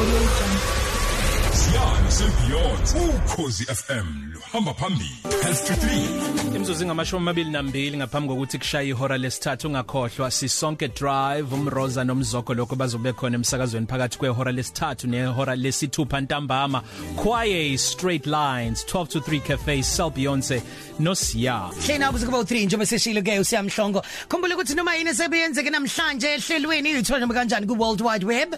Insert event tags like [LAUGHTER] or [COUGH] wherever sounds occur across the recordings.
Siyani sebeyond ukhozi FM luhamba phambili health to 3 Imzuzu ngamashumi amabili nambili ngaphambi kokuthi kushaye ihora lesithathu ungakhohlwa sisonke drive umroza nomzoko lokho bazobe khona emsakazweni phakathi kwehora lesithathu nehora lesithupha ntambama Kwaye straight lines 12 to 3 cafe Sel Beyonce no Siya Hlena kuze kuba u3 njengoba seshilo ke usiyamhlongo. Khumbula ukuthi noma yini esebeyenzeke namhlanje ehlelweni ithola noma kanjani ku World Wide Web.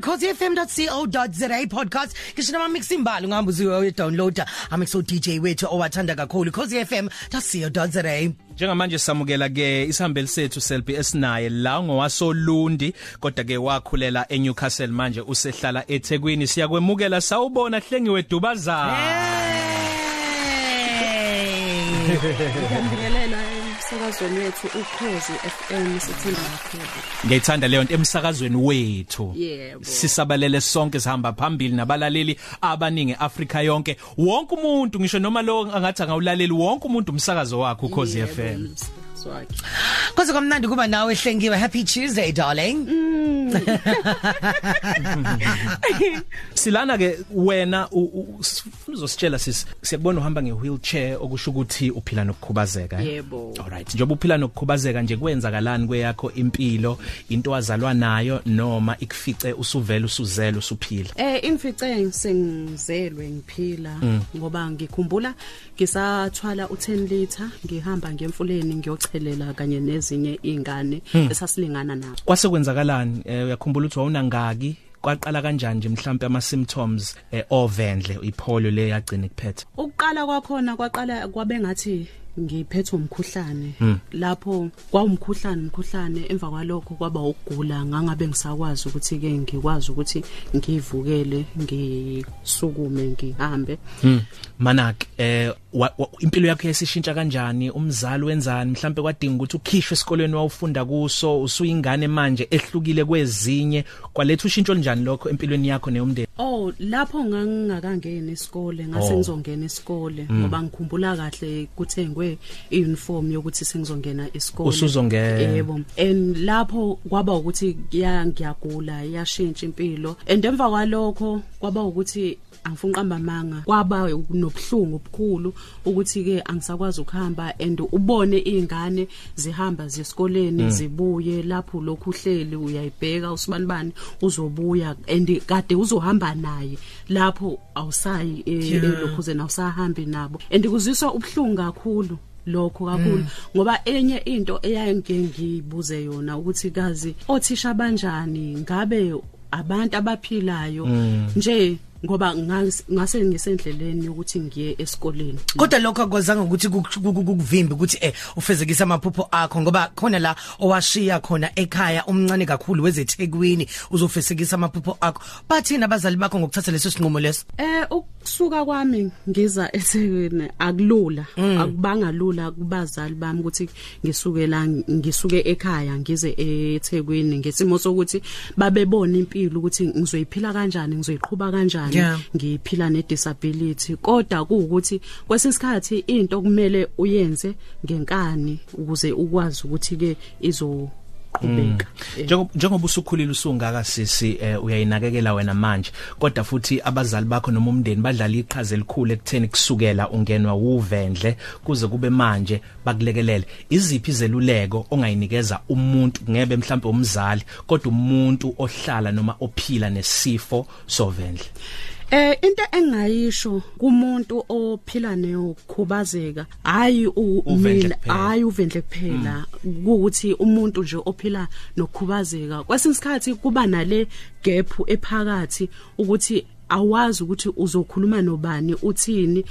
.cozfm.co.za podcast kisho nama mix imbali ngihamba uziwe downloader amixo DJ wethu owathanda kakhulu cozfm.co.za. Njengamanje samukela ke isihambeli sethu Selby esinaye la ngowasolundi kodwa ke wakhulela eNewcastle manje usehlala eThekwini. Siyakwemukela sawubona hlengiwe dubazana [LAUGHS] Ngiyambingelela emsakazweni wethu ukhozi FM sithanda kakhulu. ngiyithanda leyo nto emsakazweni wethu Yebo. sisabalele sonke sihamba phambili nabalaleli abaningi Afrika yonke wonke umuntu ngisho noma lo angathi angawulaleli wonke umuntu umsakazo wakhe ukhozi Yebo, FM umsakazo wakhe. Kwaze kwamnandi kuba nawe hlengiwe happy Tuesday darling. [LAUGHS] silana ke wena u- u- sifuna uzositshela sis siyakubona uhamba ngewheelchair okusho ukuthi uphila nokukhubazeka eh? Yebo. Alright. Njengoba uphila nokukhubazeka nje kwenzakalani kweyakho impilo into wazalwa nayo noma ikufice usuvela usuzela usuphila? Eh imfice sengizelwe ngiphila. Ngoba ngikhumbula ngisathwala u10 liter ngihamba ngemfuleni ngiyochelela kanye nezinye izingane esasilingana nabo. kwase kwenzakalani? Eh, uyakhumbula ukuthi wawunangaki? Kwaqala kanjani nje mhlawumbe ama symptoms eh, ovendle ipolio le yagcina ikuphethe Ukuqala kwakhona kwaqala kwabe ngathi ngiphethwe umkhuhlane. Lapho kwawumkhuhlane umkhuhlane emva kwalokho kwaba ukugula. Ngangabe ngisakwazi ukuthi ke ngikwazi ukuthi ngivukele ngisukume ngihambe. Manak eh wa, wa, impilo yakho yasishintsha kanjani? Umzali wenzani? Mhlawumbe kwadinga ukuthi ukhishwe esikolweni wawufunda kuso usuyingane manje ehlukile kwezinye. Kwaletha ushintsho njani lokho empilweni yakho neyomndeni? Oh lapho ngangingakangena isikole ngase Oh. ngizongena isikole ngoba ngikhumbula kahle kuthengwe iuniform yokuthi sengizongena isikole Usuzongena. yebo. And lapho kwaba ukuthi ya ngiyagula yashintsha impilo. And emva kwalokho kwaba ukuthi angifuni qamba manga kwaba nobhlungu obukhulu ukuthi ke angisakwazi ukuhamba and ubone izingane zihamba zesikoleni zibuye lapho lokhu uhleli uyayibheka usibanibani uzobuya and kade uzohamba naye lapho awusayi Yeah. lokhuze nawusahambi nabo. And kuziswa ubhlungu kakhulu lokho kakhulu ngoba enye into eyayenge ngibuze yona ukuthi kazi othisha banjani? Ngabe abantu abaphilayo nje ngoba ngas- ngase ngisendleleni ukuthi ngiye esikoleni. Kodwa lokho akwazanga ukuthi kuk- kuk- kukuvimbe ukuthi eh ufezekisa amaphupho akho ngoba khona la owashiya khona ekhaya umncane kakhulu wezethekwini uzofezekisa amaphupho akho. Bathina abazali bakho ngokuthatha leso sinqumo leso? Eh ukusuka kwami ngiza eThekwini akulula akubanga lula kubazali bami ukuthi ngisuke la ngisuke ekhaya ngize eThekwini ngesimo sokuthi babebona impilo ukuthi ngizoyiphila kanjani ngizoyiqhubha kanjani ngiphila ne disability kodwa kuukuthi kwesinsikhathi into kumele uyenze ngenkani ukuze ukwazi ukuthi ke izo qhubeka Eh. Njengoba njengoba usukhulile usungaka sisi eh, uyayinakekela wena manje kodwa futhi abazali bakho noma umndeni badlala iqhaza elikhulu ekutheni kusukela ungenwa uvendle kuze kube manje bakulekelele. Iziphi izeluleko ongayinikeza umuntu ngebe mhlawumbe umzali kodwa umuntu ohlala noma ophila nesifo sovendle? Eh into engayisho kumuntu ophila neyokukhubazeka hayi mina hayi uvendle kuphela. Ukuthi umuntu nje ophila nokukhubazeka kwesinye isikhathi kuba nale gap ephakathi ukuthi awazi ukuthi uzokhuluma nobani uthini.